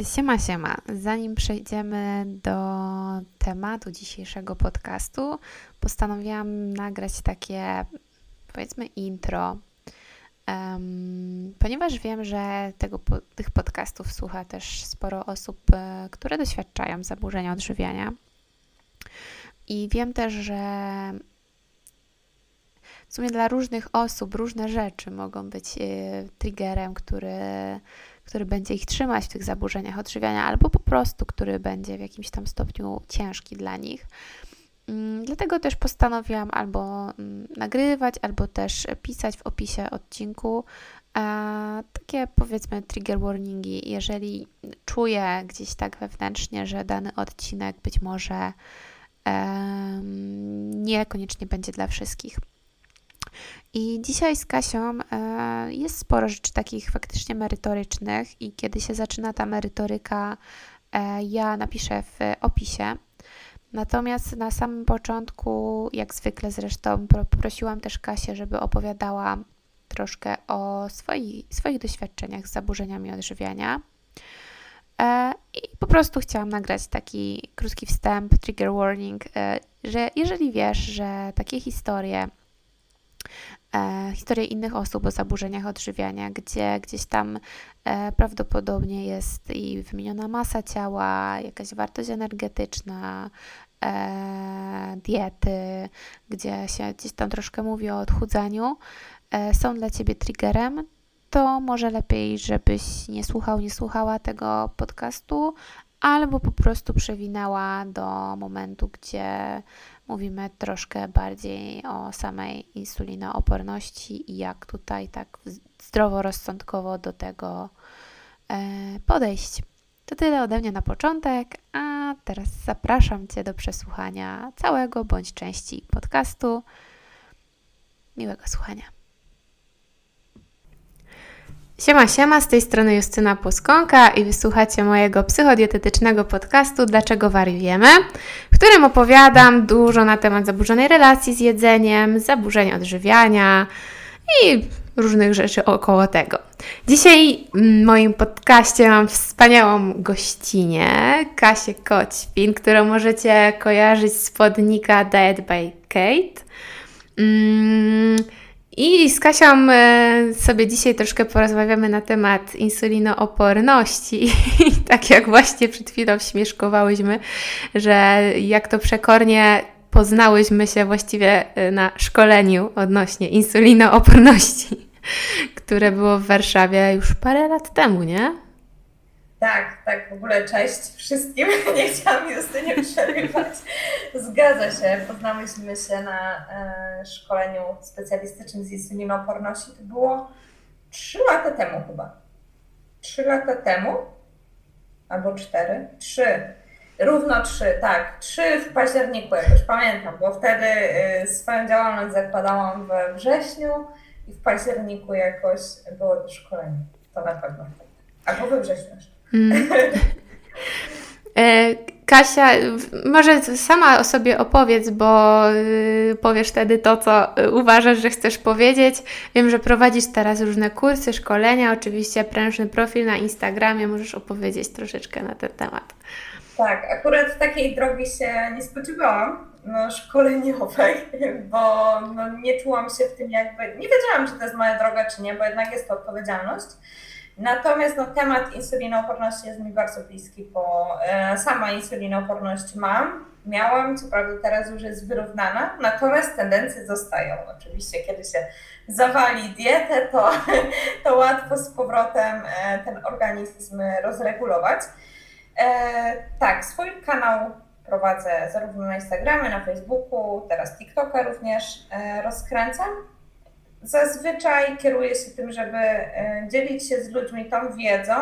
Siema, siema. Zanim przejdziemy do tematu dzisiejszego podcastu, postanowiłam nagrać takie, powiedzmy, intro, um, ponieważ wiem, że tego, tych podcastów słucha też sporo osób, e, które doświadczają zaburzenia odżywiania. I wiem też, że w sumie dla różnych osób różne rzeczy mogą być e, triggerem, który który będzie ich trzymać w tych zaburzeniach odżywiania, albo po prostu, który będzie w jakimś tam stopniu ciężki dla nich. Mm, dlatego też postanowiłam albo mm, nagrywać, albo też pisać w opisie odcinku takie powiedzmy trigger warningi, jeżeli czuję gdzieś tak wewnętrznie, że dany odcinek być może niekoniecznie będzie dla wszystkich. I dzisiaj z Kasią e, jest sporo rzeczy takich faktycznie merytorycznych i kiedy się zaczyna ta merytoryka, e, ja napiszę w opisie. Natomiast na samym początku, jak zwykle zresztą, poprosiłam też Kasię, żeby opowiadała troszkę o swoi, swoich doświadczeniach z zaburzeniami odżywiania. E, I po prostu chciałam nagrać taki krótki wstęp, trigger warning, że jeżeli wiesz, że takie historie historie innych osób o zaburzeniach odżywiania, gdzie gdzieś tam e, prawdopodobnie jest i wymieniona masa ciała, jakaś wartość energetyczna, e, diety, gdzie się gdzieś tam troszkę mówi o odchudzaniu, e, są dla Ciebie triggerem, to może lepiej, żebyś nie słuchał, nie słuchała tego podcastu, albo po prostu przewinęła do momentu, gdzie mówimy troszkę bardziej o samej insulinooporności i jak tutaj tak zdroworozsądkowo do tego e, podejść. To tyle ode mnie na początek, a teraz zapraszam Cię do przesłuchania całego bądź części podcastu. Miłego słuchania. Siema, siema, z tej strony Justyna Płoskonka i wysłuchacie mojego psychodietetycznego podcastu Dlaczego wariujemy, w którym opowiadam dużo na temat zaburzonej relacji z jedzeniem, zaburzeń odżywiania i różnych rzeczy około tego. Dzisiaj w moim podcaście mam wspaniałą gościnę, Kasię Koćpin, którą możecie kojarzyć z podnika Diet by Kate. Mm, i z Kasią e, sobie dzisiaj troszkę porozmawiamy na temat insulinooporności. I tak jak właśnie przed chwilą śmieszkowałyśmy, że jak to przekornie poznałyśmy się właściwie e, na szkoleniu odnośnie insulinooporności, które było w Warszawie już parę lat temu, nie? Tak, tak, w ogóle cześć wszystkim. Nie chciałam Justynie przerywać. Zgadza się, poznałyśmy się na e, szkoleniu specjalistycznym z insulinooporności. To było trzy lata temu chyba. Trzy lata temu? Albo cztery? Trzy. Równo trzy, tak. Trzy w październiku jakoś, pamiętam, bo wtedy y, swoją działalność zakładałam we wrześniu i w październiku jakoś było to szkolenie. To na pewno. Albo we wrześniu jeszcze. Mm. E, Kasia, może sama o sobie opowiedz, bo y, powiesz wtedy to, co uważasz, że chcesz powiedzieć. Wiem, że prowadzisz teraz różne kursy, szkolenia, oczywiście prężny profil na Instagramie. Możesz opowiedzieć troszeczkę na ten temat. Tak, akurat takiej drogi się nie spodziewałam no, szkoleniowej, bo no, nie czułam się w tym jakby, nie wiedziałam, czy to jest moja droga, czy nie, bo jednak jest to odpowiedzialność. Natomiast no, temat insulinooporności jest mi bardzo bliski, bo e, sama insulinooporność mam, miałam, co prawda teraz już jest wyrównana, natomiast tendencje zostają. Oczywiście, kiedy się zawali dietę, to, to łatwo z powrotem e, ten organizm rozregulować. E, tak, swój kanał prowadzę zarówno na Instagramie, na Facebooku, teraz TikToka również rozkręcam zazwyczaj kieruję się tym, żeby e, dzielić się z ludźmi tą wiedzą,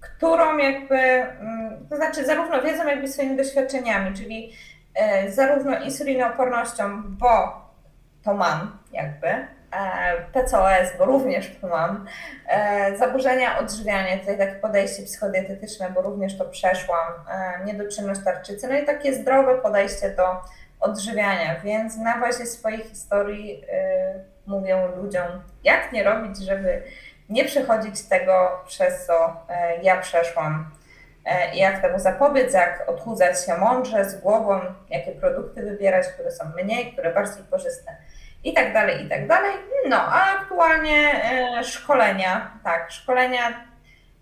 którą jakby, mm, to znaczy zarówno wiedzą, jak i swoimi doświadczeniami, czyli e, zarówno insulinoopornością, bo to mam jakby, e, PCOS, bo również to mam, zaburzenia odżywiania, tutaj takie podejście psychodietetyczne, bo również to przeszłam, niedoczynność tarczycy, no i takie zdrowe podejście do odżywiania, więc na bazie swojej historii mówią ludziom, jak nie robić, żeby nie przechodzić tego, przez co e, ja przeszłam. i jak temu zapobiec, jak odchudzać się mądrze, z głową, jakie produkty wybierać, które są mniej, które bardziej korzystne i tak dalej, i tak dalej. No, a aktualnie szkolenia, tak, szkolenia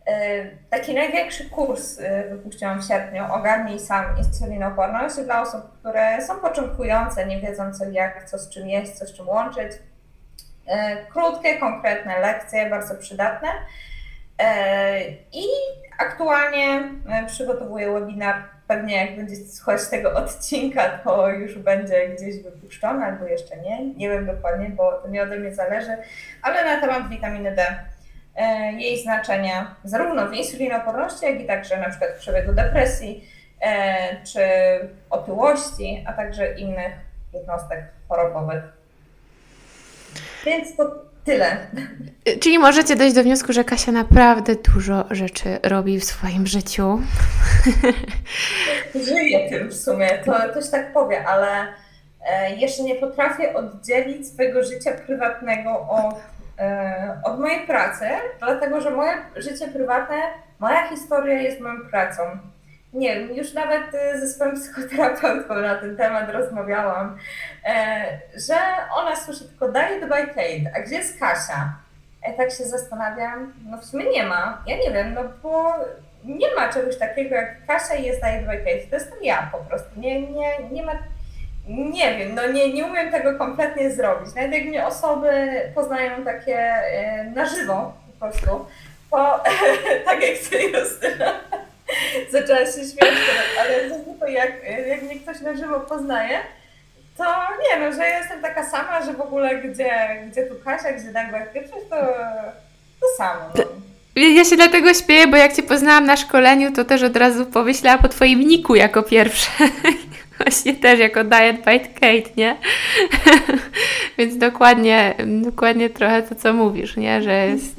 E, taki największy kurs e, wypuściłam w sierpniu, Ogarnij sam insulinoporność dla osób, które są początkujące, nie wiedzą co jak, co z czym jeść, co z czym łączyć. E, krótkie, konkretne lekcje, bardzo przydatne. I aktualnie przygotowuję webinar. Pewnie jak będzie słuchać tego odcinka, to już będzie gdzieś wypuszczony, albo jeszcze nie. Nie wiem dokładnie, bo to nie ode mnie zależy, ale na temat witaminy D E, jej znaczenia zarówno w insulinoporności, jak i także na przykład w przebiegu depresji e, czy otyłości, a także innych jednostek chorobowych. Więc to tyle. Czyli możecie dojść do wniosku, że Kasia naprawdę dużo rzeczy robi w swoim życiu. Żyję tym w sumie, to ktoś tak powie, ale e, jeszcze nie potrafię oddzielić swojego życia prywatnego od E, od mojej pracy, dlatego że moje życie prywatne, moja historia jest moją pracą. Nie wiem, już nawet e, ze swoim psychoterapeutką na ten temat rozmawiałam, e, że ona słyszy tylko Diet by Kate, a gdzie jest Kasia? Ja tak się zastanawiam, no w sumie nie ma, ja nie wiem, no bo nie ma czegoś takiego jak Kasia i jest Diet by Kate, to jestem ja po prostu, nie, nie, nie ma nie wiem, no nie, nie umiem tego kompletnie zrobić. Nawet jak mnie osoby poznają takie e, na żywo po prostu, to tak jak ty Justyna, zaczęła się śmiać ale jak, jak mnie ktoś na żywo poznaje, to nie no, że jestem taka sama, że w ogóle gdzie, gdzie tu Kasia, gdzie Dagmar Pietrzyk, to to samo. No. Ja się dlatego śpieję, bo jak Cię poznałam na szkoleniu, to też od razu pomyślałam po Twoim niku jako pierwsze. Właśnie też jako Diet Bite Kate, nie? Więc dokładnie, dokładnie trochę to, co mówisz, nie? Że jest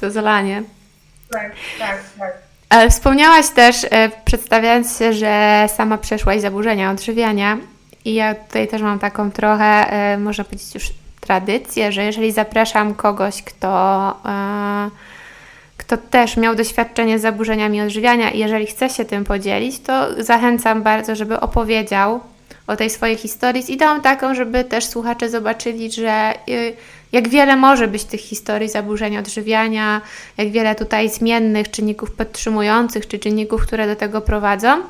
to zalanie. Tak, tak, tak. Ale wspomniałaś też, e, przedstawiając się, że sama przeszłaś zaburzenia odżywiania i ja tutaj też mam taką trochę, e, można powiedzieć już tradycję, że jeżeli zapraszam kogoś, kto e, kto też miał doświadczenie z zaburzeniami odżywiania i jeżeli chce się tym podzielić, to zachęcam bardzo, żeby opowiedział o tej swojej historii z ideą taką, żeby też słuchacze zobaczyli, że y, jak wiele może być tych historii zaburzeń odżywiania, jak wiele tutaj zmiennych czynników podtrzymujących czy czynników, które do tego prowadzą.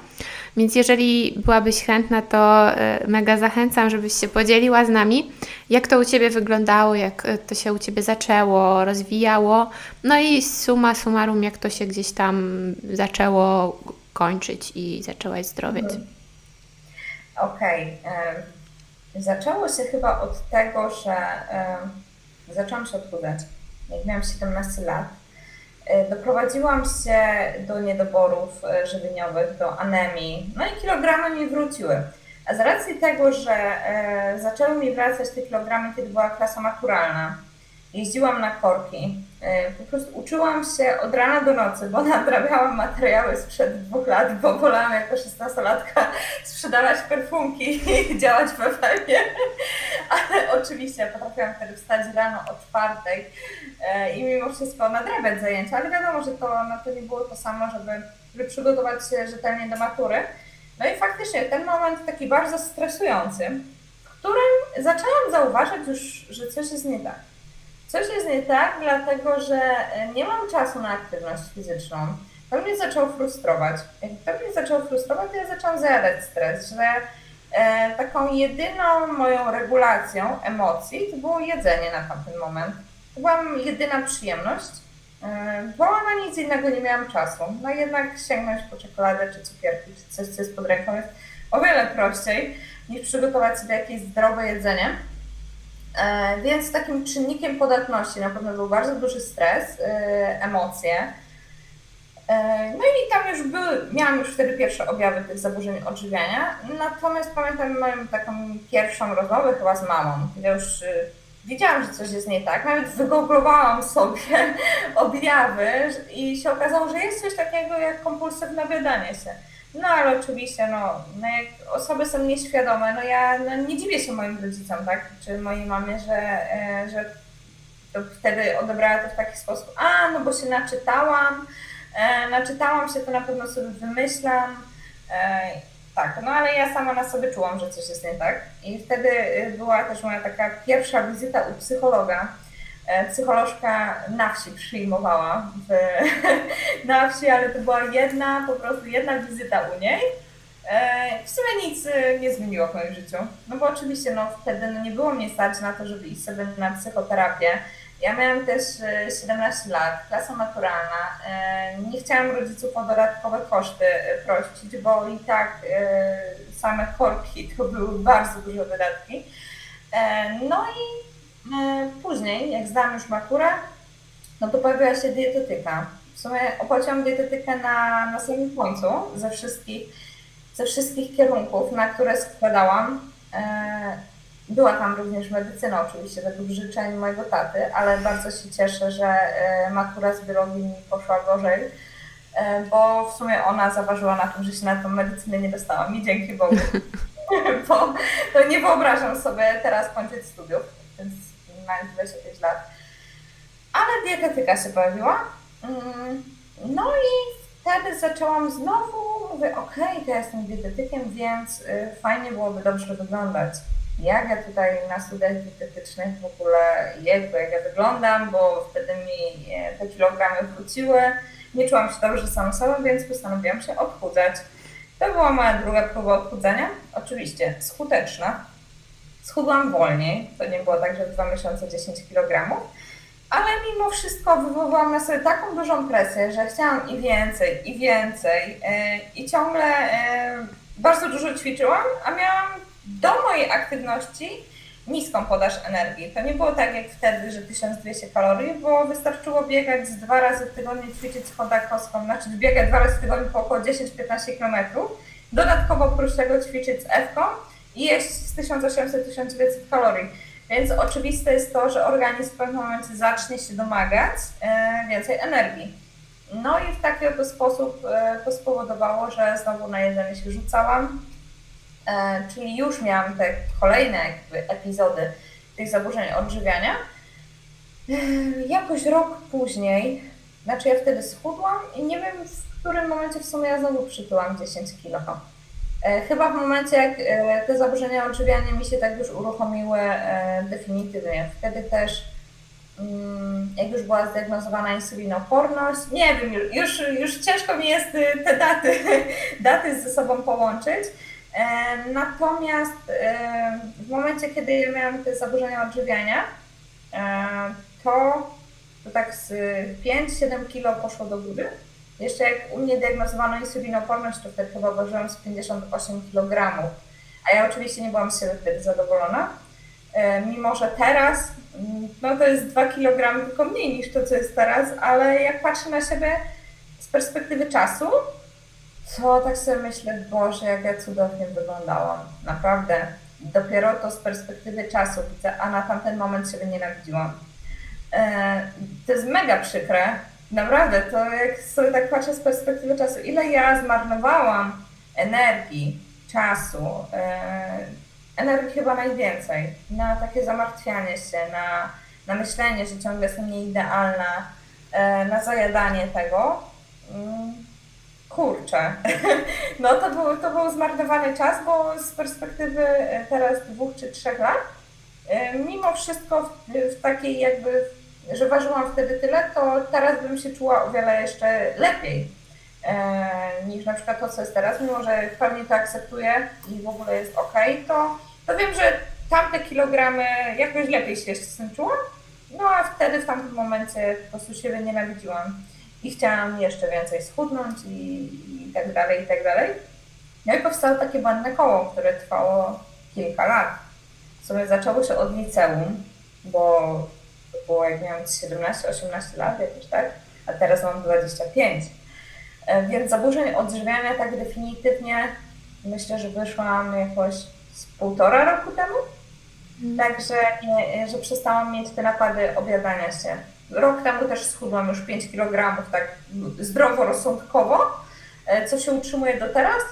Więc jeżeli byłabyś chętna, to e, mega zachęcam, żebyś się podzieliła z nami, jak to u Ciebie wyglądało, jak e, to się u Ciebie zaczęło, rozwijało, no i suma summarum, jak to się gdzieś tam zaczęło kończyć i zaczęłaś zdrowieć. Mhm. Okej. Okay. Zaczęło się chyba od tego, że zaczęłam się odchudzać. Jak miałam 17 lat, E, doprowadziłam się do niedoborów e, żywieniowych, do anemii, no i kilogramy mi wróciły. A z racji tego, że e, zaczęły mi wracać te kilogramy, kiedy była klasa maturalna, jeździłam na korki, po prostu uczyłam się od rana do nocy, bo nadrabiałam materiały sprzed dwóch lat, bo wolałam jako 16-latka sprzedawać perfumki i działać w. Ale oczywiście potrafiłam wtedy wstać rano o czwartej E, i mimo wszystko nadrabiać zajęcia, ale wiadomo, że to, no, to nie było to samo, żeby, żeby przygotować się rzetelnie do matury. No i faktycznie ten moment taki bardzo stresujący, w którym zaczęłam zauważać już, że coś jest nie tak. Coś jest nie tak, dlatego że nie mam czasu na aktywność fizyczną. To mnie zaczęło frustrować. Jak to mnie zaczęło frustrować, to ja zaczęłam zajadać stres, że e, taką jedyną moją regulacją emocji to było jedzenie na tamten moment. To była jedyna przyjemność, e, bo na nic innego nie miałam czasu. No jednak sięgnąć po czekoladę czy cukierki, czy coś, co jest pod ręką jest o wiele prościej niż przygotować sobie jakieś zdrowe jedzenie. E, więc takim czynnikiem podatności na pewno był bardzo duży stres, e, emocje. No i tam już były, miałam już wtedy pierwsze objawy tych zaburzeń odżywiania, natomiast pamiętam moją taką pierwszą rozmowę chyba z mamą, gdzie już wiedziałam, że coś jest nie tak. Nawet wygooglowałam sobie objawy i się okazało, że jest coś takiego jak kompulsywne wydanie się. No ale oczywiście, no, no jak osoby są nieświadome, no ja no, nie dziwię się moim rodzicom, tak, czy mojej mamie, że, e, że to wtedy odebrała to w taki sposób, a no bo się naczytałam, E, naczytałam się, to na pewno sobie wymyślam. E, tak, no ale ja sama na sobie czułam, że coś jest nie tak. I wtedy y, była też moja taka pierwsza wizyta u psychologa. E, psycholożka na wsi przyjmowała w, na wsi, ale to była jedna, po prostu jedna wizyta u niej. E, w sumie nic y, nie zmieniło w moim życiu. No bo oczywiście no, wtedy no, nie było mnie stać na to, żeby iść sobie na psychoterapię. Ja miałam też 17 y, lat, klasa maturalna. E, nie chciałam rodziców o dodatkowe koszty prosić, bo i tak same korki to były bardzo duże wydatki. No i później, jak zdałam już maturę, no to pojawiła się dietetyka. W sumie opłaciłam dietetykę na, na samym końcu ze wszystkich ze wszystkich kierunków, na które składałam. E, była tam również medycyna, oczywiście, według życzeń mojego taty, ale bardzo się cieszę, że e, matura z biologii mi poszła gorzej, e, bo w sumie ona zaważyła na tym, że się na tą medycynę nie dostałam i dzięki Bogu. bo to nie wyobrażam sobie teraz kończyć studiów, więc mając 25 lat. Ale dietetyka się pojawiła. Mm, no i wtedy zaczęłam znowu, mówię, okej, okay, to ja jestem dietetykiem, więc y, fajnie byłoby dobrze wyglądać. Jak ja tutaj na studiach dietetycznych w ogóle jakby jak ja wyglądam, bo wtedy mi te kilogramy wróciły. Nie czułam się dobrze sam sobą, więc postanowiłam się odchudzać. To była moja druga próba odchudzania. Oczywiście skuteczna. Schudłam wolniej. To nie było tak, że w dwa miesiące 10 kg ale mimo wszystko wywołałam na sobie taką dużą presję, że chciałam i więcej, i więcej. E, I ciągle e, bardzo dużo ćwiczyłam, a miałam do mojej aktywności niską podaż energii. To nie było tak jak wtedy, że 1200 kalorii, bo wystarczyło biegać dwa razy w tygodniu, ćwiczyć z chodakowską, znaczy biegać dwa razy w tygodniu po około 10-15 km. Dodatkowo oprócz tego ćwiczyć z Ewką i jeść z 1800-1900 kalorii. Więc oczywiste jest to, że organizm w pewnym momencie zacznie się domagać e, więcej energii. No i w taki oto sposób e, to spowodowało, że znowu na jedzenie się rzucałam, e, czyli już miałam te kolejne jakby epizody tych zaburzeń odżywiania. Jakoś rok później, znaczy ja wtedy schudłam i nie wiem w którym momencie w sumie ja znowu przytyłam 10 kg. E, chyba w momencie, jak e, te zaburzenia odżywiania mi się tak już uruchomiły e, definitywnie, wtedy też, mm, jak już była zdiagnozowana insulinoporność, nie wiem, już, już ciężko mi jest te daty, daty ze sobą połączyć. Natomiast w momencie, kiedy ja miałam te zaburzenia odżywiania, to, to tak z 5-7 kilo poszło do góry. Jeszcze jak u mnie diagnozowano insulinoporność, to wtedy chyba ważyłam z 58 kg. A ja oczywiście nie byłam z siebie wtedy zadowolona. E, mimo, że teraz, no to jest 2 kg tylko mniej niż to, co jest teraz, ale jak patrzę na siebie z perspektywy czasu, to tak sobie myślę, Boże, jak ja cudownie wyglądałam. Naprawdę. Dopiero to z perspektywy czasu widzę, a na tamten moment siebie nienawidziłam. E, to jest mega przykre, Naprawdę, to jak sobie tak patrzę z perspektywy czasu, ile ja zmarnowałam energii, czasu, e, energii chyba najwięcej, na takie zamartwianie się, na, na myślenie, że ciągle jestem nieidealna, e, na zajadanie tego. Mm, kurczę, no to był, to był zmarnowany czas, bo z perspektywy e, teraz dwóch czy trzech lat, mimo wszystko w, w takiej jakby że ważyłam wtedy tyle, to teraz bym się czuła o wiele jeszcze lepiej e, niż na przykład to, co jest teraz, mimo że w pełni to akceptuję i w ogóle jest ok, to, to wiem, że tamte kilogramy jakoś lepiej się z tym czułam, no a wtedy w tamtym momencie po prostu siebie nienawidziłam i chciałam jeszcze więcej schudnąć i, i tak dalej, i tak dalej. No i powstało takie błędne koło, które trwało kilka lat. W sumie zaczęło się od liceum, bo to było jak miałam 17-18 lat jakoś, tak? A teraz mam 25. E, więc zaburzeń odżywiania tak definitywnie myślę, że wyszłam jakoś z półtora roku temu. Mm. Także, nie, że przestałam mieć te napady objadania się. Rok temu też schudłam już 5 kg tak zdroworozsądkowo, e, co się utrzymuje do teraz.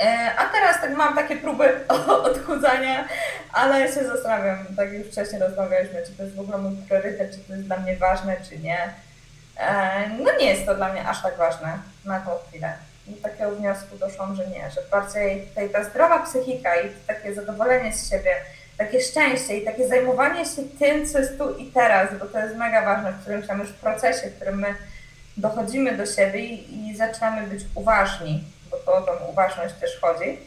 E, a teraz tak mam takie próby odchudzania, ale się zastanawiam, tak już wcześniej rozmawialiśmy, czy to jest w ogóle mój priorytet, czy to jest dla mnie ważne, czy nie. e, no nie jest to dla mnie aż tak ważne na tą chwilę. I takiego wniosku doszłam, że nie, że bardziej tutaj ta zdrowa psychika i takie zadowolenie z siebie, takie szczęście i takie zajmowanie się tym, co jest tu i teraz, bo to jest mega ważne w którymś tam już procesie, w którym my dochodzimy do siebie i, i zaczynamy być uważni, bo o tą uważność też chodzi,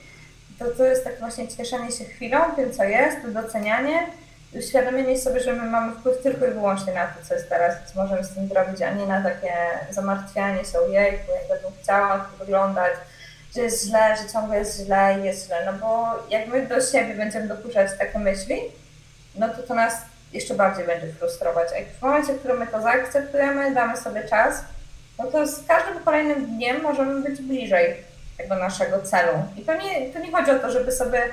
to to jest tak właśnie cieszenie się chwilą, tym co jest, docenianie, uświadomienie sobie, że my mamy wpływ tylko i wyłącznie na to, co jest teraz, co możemy z tym zrobić, a nie na takie zamartwianie się, ojejku, jak będę chciała to wyglądać, że jest źle, że ciągle jest źle i jest źle, no bo jak my do siebie będziemy dopuszczać takie myśli, no to to nas jeszcze bardziej będzie frustrować. A w momencie, w którym my to zaakceptujemy, damy sobie czas, no to z każdym kolejnym dniem możemy być bliżej tego naszego celu. I to nie, to nie chodzi o to, żeby sobie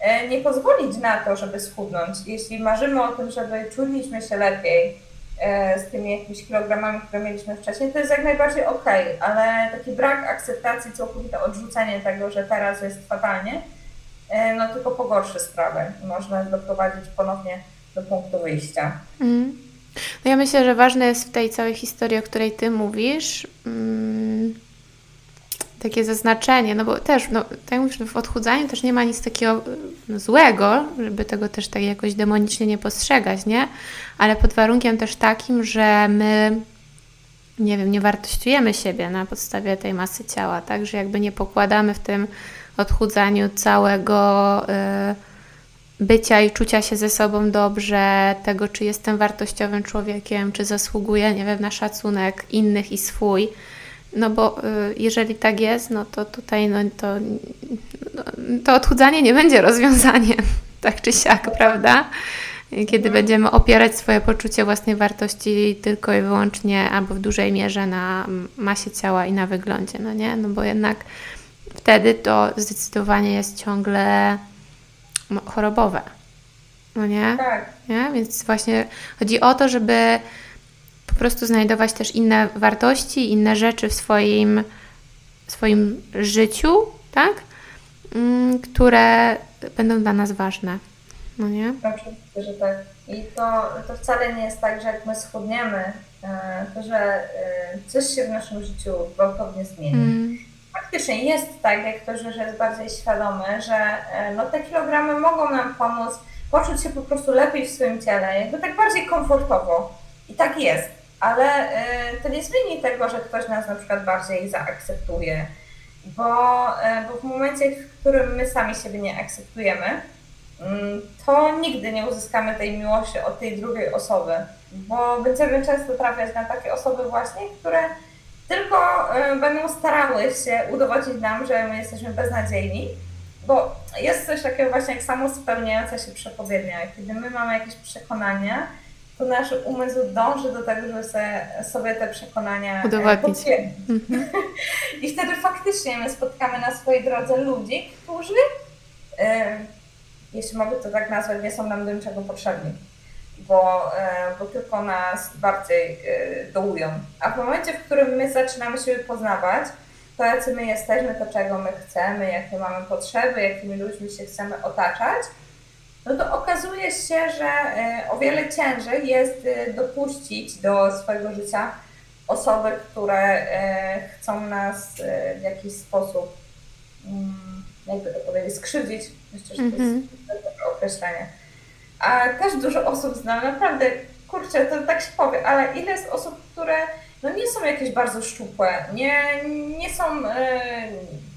e, nie pozwolić na to, żeby schudnąć. Jeśli marzymy o tym, żeby czuliśmy się lepiej e, z tymi jakimiś kilogramami, które mieliśmy wcześniej, to jest jak najbardziej ok, ale taki brak akceptacji, całkowite odrzucenie tego, że teraz jest fatalnie, e, no tylko pogorszy sprawę. Można doprowadzić ponownie do punktu wyjścia. Mm. No ja myślę, że ważne jest w tej całej historii, o której Ty mówisz, mm, takie zaznaczenie, no bo też, no, tak mówisz, w odchudzaniu też nie ma nic takiego no, złego, żeby tego też tak jakoś demonicznie nie postrzegać, nie? Ale pod warunkiem też takim, że my, nie wiem, nie wartościujemy siebie na podstawie tej masy ciała, tak? Że jakby nie pokładamy w tym odchudzaniu całego... Yy, bycia i czucia się ze sobą dobrze, tego, czy jestem wartościowym człowiekiem, czy zasługuję, nie wiem, na szacunek innych i swój. No bo y, jeżeli tak jest, no to tutaj no, to, no, to odchudzanie nie będzie rozwiązaniem, tak czy siak, prawda? Kiedy będziemy opierać swoje poczucie własnej wartości tylko i wyłącznie albo w dużej mierze na masie ciała i na wyglądzie, no nie? No bo jednak wtedy to zdecydowanie jest ciągle chorobowe. No nie? Tak. Nie? Więc właśnie chodzi o to, żeby po prostu znajdować też inne wartości, inne rzeczy w swoim, swoim życiu, tak? Mm, które będą dla nas ważne. No nie? Oczywiście, że tak. I to, to wcale nie jest tak, że jak my schudniemy, e, to że e, coś się w naszym życiu gwałtownie zmieni. Mm faktycznie jest tak, jak ktoś już jest bardziej świadomy, że e, no, te kilogramy mogą nam pomóc poczuć się po prostu lepiej w swoim ciele, jakby tak bardziej komfortowo. I tak jest. Ale y, to nie zmieni tego, że ktoś nas na przykład bardziej zaakceptuje, bo, y, bo w momencie, w którym my sami siebie nie akceptujemy, y, to nigdy nie uzyskamy tej miłości od tej drugiej osoby, bo będziemy często trafiać na takie osoby właśnie, które tylko y, będą starały się udowodnić nam, że my jesteśmy beznadziejni, bo jest coś takiego właśnie jak samo spełniająca się przepowiednia. Kiedy my mamy jakieś przekonania, to nasz umysł dąży do tego, żeby sobie te przekonania e, udowodnić. Mhm. I wtedy faktycznie my spotkamy na swojej drodze ludzi, którzy, y, jeśli mogę to tak nazwać, nie są nam do niczego potrzebni bo, e, bo tylko nas bardziej e, dołują. A w momencie, w którym my zaczynamy siebie poznawać, to jacy my jesteśmy, to czego my chcemy, jakie mamy potrzeby, jakimi ludźmi się chcemy otaczać, no to okazuje się, że e, o wiele ciężej jest dopuścić do swojego życia osoby, które chcą nas w jakiś sposób, mm, jakby to powiedzieć, skrzywdzić. Myślę, że to jest mm -hmm. określenie a też dużo osób znam, naprawdę, kurczę, to tak się powie, ale ile jest osób, które no nie są jakieś bardzo szczupłe, nie, nie są e,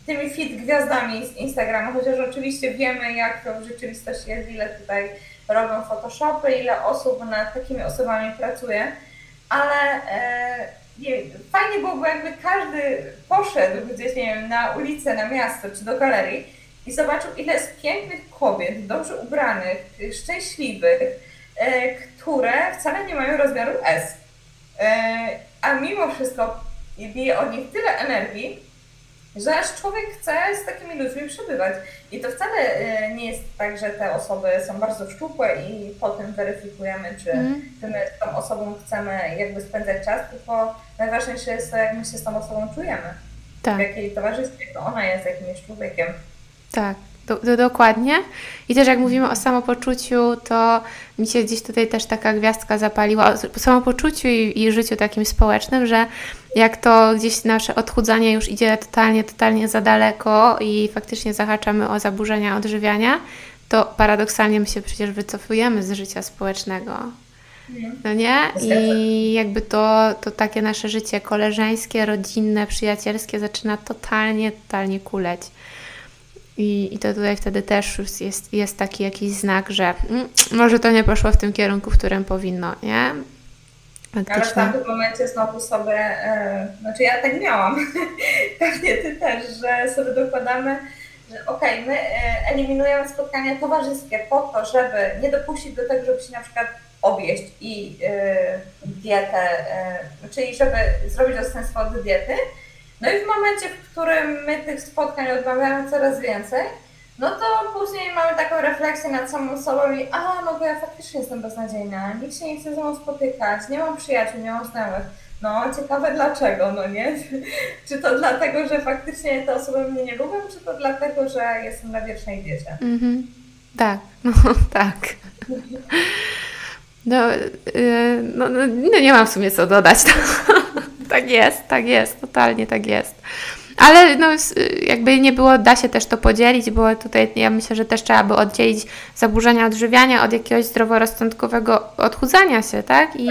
tymi fit gwiazdami z Instagrama, chociaż oczywiście wiemy, jak to w rzeczywistości jest, ile tutaj robią Photoshopy, ile osób nad takimi osobami pracuje, ale e, nie, fajnie byłoby, jakby każdy poszedł gdzieś, nie wiem, na ulicę, na miasto czy do galerii i zobaczył, ile jest pięknych kobiet, dobrze ubranych, szczęśliwych, e, które wcale nie mają rozmiaru S. E, a mimo wszystko bije od nich tyle energii, że aż człowiek chce z takimi ludźmi przebywać. I to wcale e, nie jest tak, że te osoby są bardzo szczupłe i potem weryfikujemy, czy, mm. my z tą osobą chcemy jakby spędzać czas, tylko najważniejsze jest to, jak my się z tą osobą czujemy. Tak. W jakiej towarzystwie to ona jest jakimś człowiekiem. Tak, do, do, dokładnie. I też jak mówimy o samopoczuciu, to mi się gdzieś tutaj też taka gwiazdka zapaliła o samopoczuciu i, i życiu takim społecznym, że jak to gdzieś nasze odchudzanie już idzie totalnie, totalnie za daleko i faktycznie zahaczamy o zaburzenia odżywiania, to paradoksalnie my się przecież wycofujemy z życia społecznego. No nie? I jakby to, to takie nasze życie koleżeńskie, rodzinne, przyjacielskie zaczyna totalnie, totalnie kuleć. I, I to tutaj wtedy też jest, jest taki jakiś znak, że mm, może to nie poszło w tym kierunku, w którym powinno, nie? Faktycznie. Ale w tamtym momencie znowu sobie, e, znaczy ja tak miałam, pewnie ty też, że sobie dokładamy, że okej, okay, my e, eliminujemy spotkania towarzyskie po to, żeby nie dopuścić do tego, żeby się na przykład objeść i e, dietę, e, czyli żeby zrobić odstępstwo od diety. No i w momencie, w którym my tych spotkań odmawiamy coraz więcej, no to później mamy taką refleksję nad samą sobą i a, no bo ja faktycznie jestem beznadziejna, nikt się nie chce ze mną spotykać, nie mam przyjaciół, nie mam znajomych. No, ciekawe dlaczego, no nie? Czy to dlatego, że faktycznie te osoby mnie nie lubią, czy to dlatego, że jestem na wiecznej diecie? Mhm. Tak, no tak. No, yy, no, no, nie mam w sumie co dodać. tak jest, tak jest, totalnie tak jest. Ale no, jakby nie było, da się też to podzielić, bo tutaj ja myślę, że też trzeba by oddzielić zaburzenia odżywiania od jakiegoś zdroworozsądkowego odchudzania się, tak? I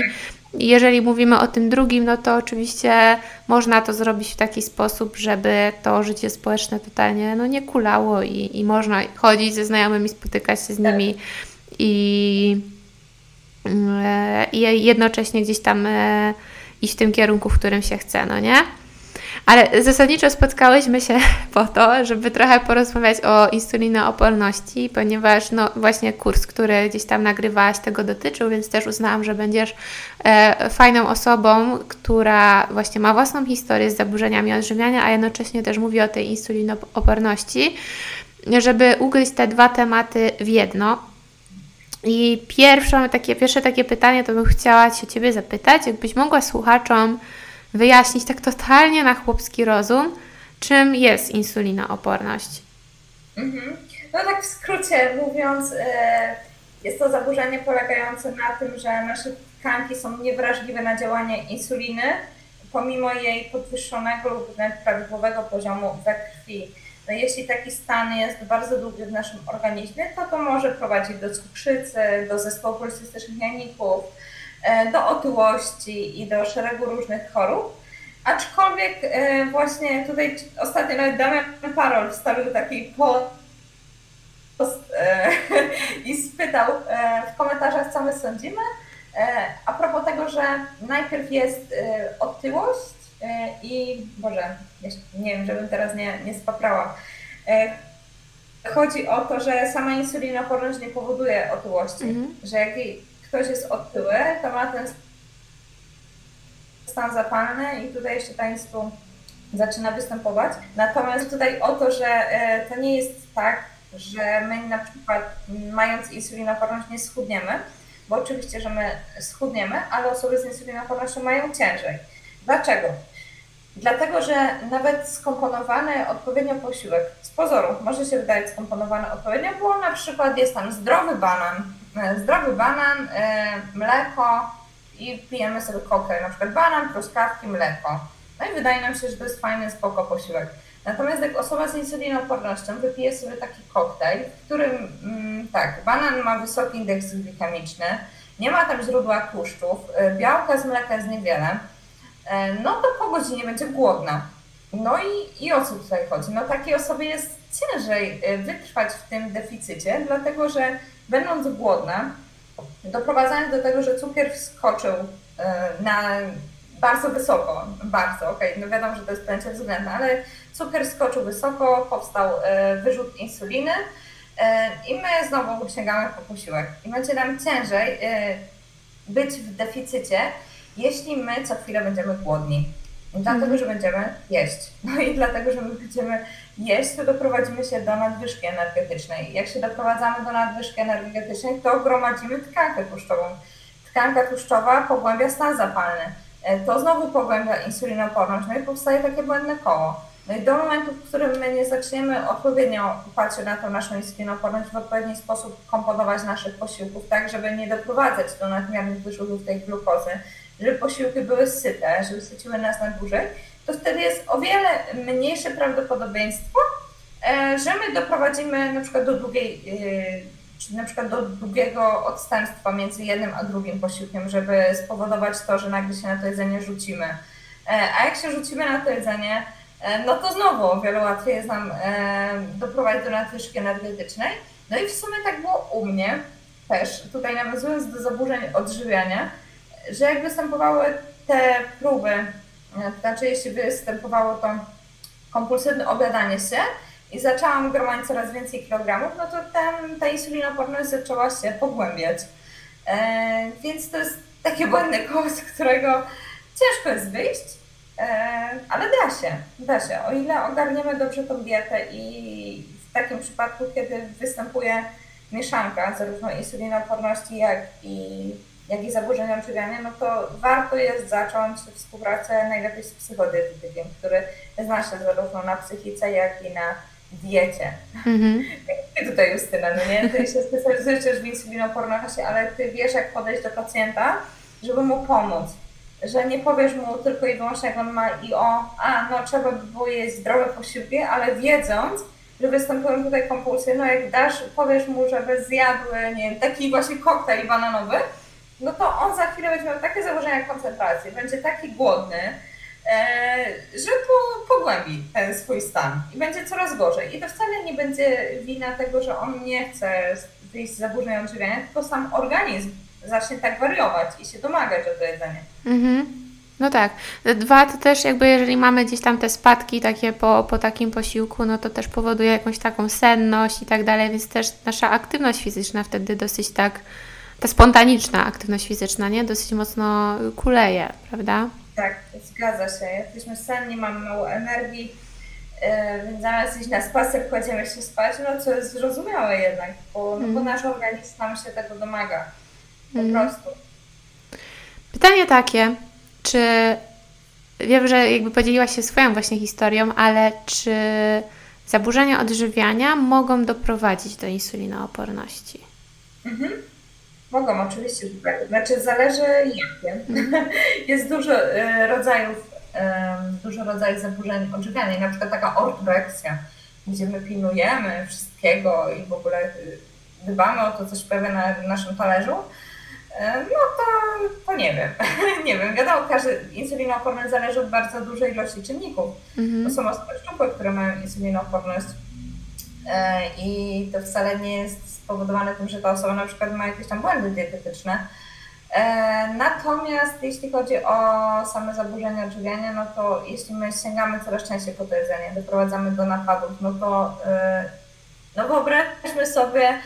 jeżeli mówimy o tym drugim, no to oczywiście można to zrobić w taki sposób, żeby to życie społeczne totalnie no, nie kulało i, i można chodzić ze znajomymi, spotykać się z nimi i, e, i jednocześnie gdzieś tam e, iść w tym kierunku, w którym się chce, no nie? Ale zasadniczo spotkałyśmy się po to, żeby trochę porozmawiać o insulinooporności, ponieważ no właśnie kurs, który gdzieś tam nagrywałaś, tego dotyczył, więc też uznałam, że będziesz e, fajną osobą, która właśnie ma własną historię z zaburzeniami odżywiania, a jednocześnie też mówi o tej insulinooporności, żeby ugryźć te dwa tematy w jedno. I pierwsze takie, pierwsze takie pytanie to bym chciała się Ciebie zapytać, jakbyś mogła słuchaczom wyjaśnić tak totalnie na chłopski rozum, czym jest insulinooporność. Mhm. No tak w skrócie mówiąc, e, jest to zaburzenie polegające na tym, że nasze tkanki są niewrażliwe na działanie insuliny, pomimo jej podwyższonego lub prawidłowego poziomu we krwi. No jeśli taki stan jest bardzo długi w naszym organizmie, to to może prowadzić do cukrzycy, do zespołu policystycznych jajników, E, do otyłości i do szeregu różnych chorób. Aczkolwiek e, właśnie tutaj ostatnio nawet Damian Parol wstawił taki post e, i spytał w komentarzach, co my sądzimy. A propos tego, że najpierw jest otyłość i, Boże, nie wiem, żebym teraz nie, nie spaprała. Chodzi o to, że sama insulinoporność nie powoduje otyłości, mm -hmm. że jak ktoś jest otyły, to ma ten stan zapalny i tutaj jeszcze taństwo zaczyna występować. Natomiast tutaj o to, że e, to nie jest tak, że my na przykład mając insulinoporność nie schudniemy, bo oczywiście, że my schudniemy, ale osoby z insulinopornością mają ciężej. Dlaczego? Dlatego, że nawet skomponowany odpowiednio posiłek z pozoru może się wydać skomponowany odpowiednio, bo na przykład jest tam zdrowy banan, zdrowy banan, e, mleko i pijemy sobie koktajl, na przykład banan, truskawki, mleko. No i wydaje nam się, że to jest fajny, spoko posiłek. Natomiast jak osoba z insulinopornością wypije sobie taki koktajl, w którym mm, tak, banan ma wysoki indeks glikemiczny, nie ma tam źródła tłuszczów, e, białka z mleka jest niewiele, no to po godzinie będzie głodna. No i, i o co tutaj chodzi? No takiej osobie jest ciężej wytrwać w tym deficycie, dlatego że będąc głodna, doprowadzając do tego, że cukier wskoczył e, na bardzo wysoko, bardzo, okej, okay, no wiadomo, że to jest pojęcie względne, ale cukier skoczył wysoko, powstał e, wyrzut insuliny i my znowu sięgamy po posiłek. I będzie nam ciężej być w deficycie, jeśli my co chwilę będziemy głodni. Dlatego, mhm. że będziemy jeść. No i dlatego, że my będziemy jeść, to doprowadzimy się do nadwyżki energetycznej. Jak się doprowadzamy do nadwyżki energetycznej, to gromadzimy tkankę tłuszczową. Tkanka tłuszczowa pogłębia stan zapalny. E, to znowu pogłębia insulinoporność, no i powstaje takie błędne koło. No i do momentu, w którym my nie zaczniemy odpowiednio patrzeć na tą naszą insulinoporność, w odpowiedni sposób komponować naszych posiłków, tak, żeby nie doprowadzać do nadmiernych wyrzutów tej glukozy, żeby posiłki były syte, żeby syciły nas na dłużej, to wtedy jest o wiele mniejsze prawdopodobieństwo, e, że my doprowadzimy na przykład do długiej, e, czy na przykład do długiego odstępstwa między jednym a drugim posiłkiem, żeby spowodować to, że nagle się na to jedzenie rzucimy. E, a jak się rzucimy na to jedzenie, no to znowu o wiele łatwiej jest nam doprowadzić do nadwyżki energetycznej. No i w sumie tak było u mnie też, tutaj nawiązując do zaburzeń odżywiania, że jak występowały te próby znaczy, jeśli występowało to kompulsywne obiadanie się i zaczęłam gromadzić coraz więcej kilogramów, no to ten, ta insulinoporność zaczęła się pogłębiać. E, więc to jest takie błędne koło, z którego ciężko jest wyjść, e, ale da się, da się. O ile ogarniemy dobrze tą dietę i w takim przypadku, kiedy występuje mieszanka zarówno insulinoporności, jak i jak i zaburzenia odżywiania, no to warto jest zacząć współpracę najlepiej z psychodietetykiem, który zna się zarówno na psychice, jak i na diecie. Mm-hmm. Ty tutaj Justyna, no nie? Ty się specjalizujesz w insulinoporności, ale ty wiesz jak podejść do pacjenta, żeby mu pomóc. Że nie powiesz mu tylko i wyłącznie jak on ma i o, a no trzeba by było jeść zdrowe posiłki, ale wiedząc, że występują tutaj kompulsje, no jak dasz, powiesz mu, żeby zjadł, nie wiem, taki właśnie koktajl bananowy, no to on za chwilę będzie miał takie założenia koncentracji, będzie taki głodny, e, że po, pogłębi ten swój stan i będzie coraz gorzej. I to wcale nie będzie wina tego, że on nie chce wyjść z zaburzeń odżywiania, tylko sam organizm zacznie tak wariować i się domagać o to jedzenie. Mhm. No tak. Dwa to też jakby jeżeli mamy gdzieś tam te spadki takie po, po takim posiłku, no to też powoduje jakąś taką senność i tak dalej, więc też nasza aktywność fizyczna wtedy dosyć tak ta spontaniczna aktywność fizyczna, nie? Dosyć mocno kuleje, prawda? Tak, zgadza się. Jesteśmy senni, mamy mało energii, yy, więc zamiast iść na spacer, kładziemy się spać, no co jest zrozumiałe jednak, bo, mm. no, bo mhm. nasz organizm nam się tego domaga. Po mm. prostu. Pytanie takie, czy wiem, że jakby podzieliłaś się swoją właśnie historią, ale czy zaburzenia odżywiania mogą doprowadzić do insulinooporności? Mhm. Mogą oczywiście Znaczy zależy jakie. Jest dużo e, rodzajów, dużo rodzajów zaburzeń odżywiania, na przykład taka ortoreksja, gdzie my pilnujemy wszystkiego i w ogóle e, dbamy o to, co się pojawia na naszym talerzu, e, no to, to nie wiem. nie wiem, wiadomo, każdy insulinooporność zależy od bardzo dużej ilości czynników. Mhm. To są osoby szczupłe, które mają insulinooporność i to wcale nie jest spowodowane tym, że ta osoba na przykład ma jakieś tam błędy dietetyczne. E, natomiast jeśli chodzi o same zaburzenia odżywiania, no to jeśli my sięgamy coraz częściej po to jedzenie, doprowadzamy do napadów, no to e, no wyobraźmy sobie,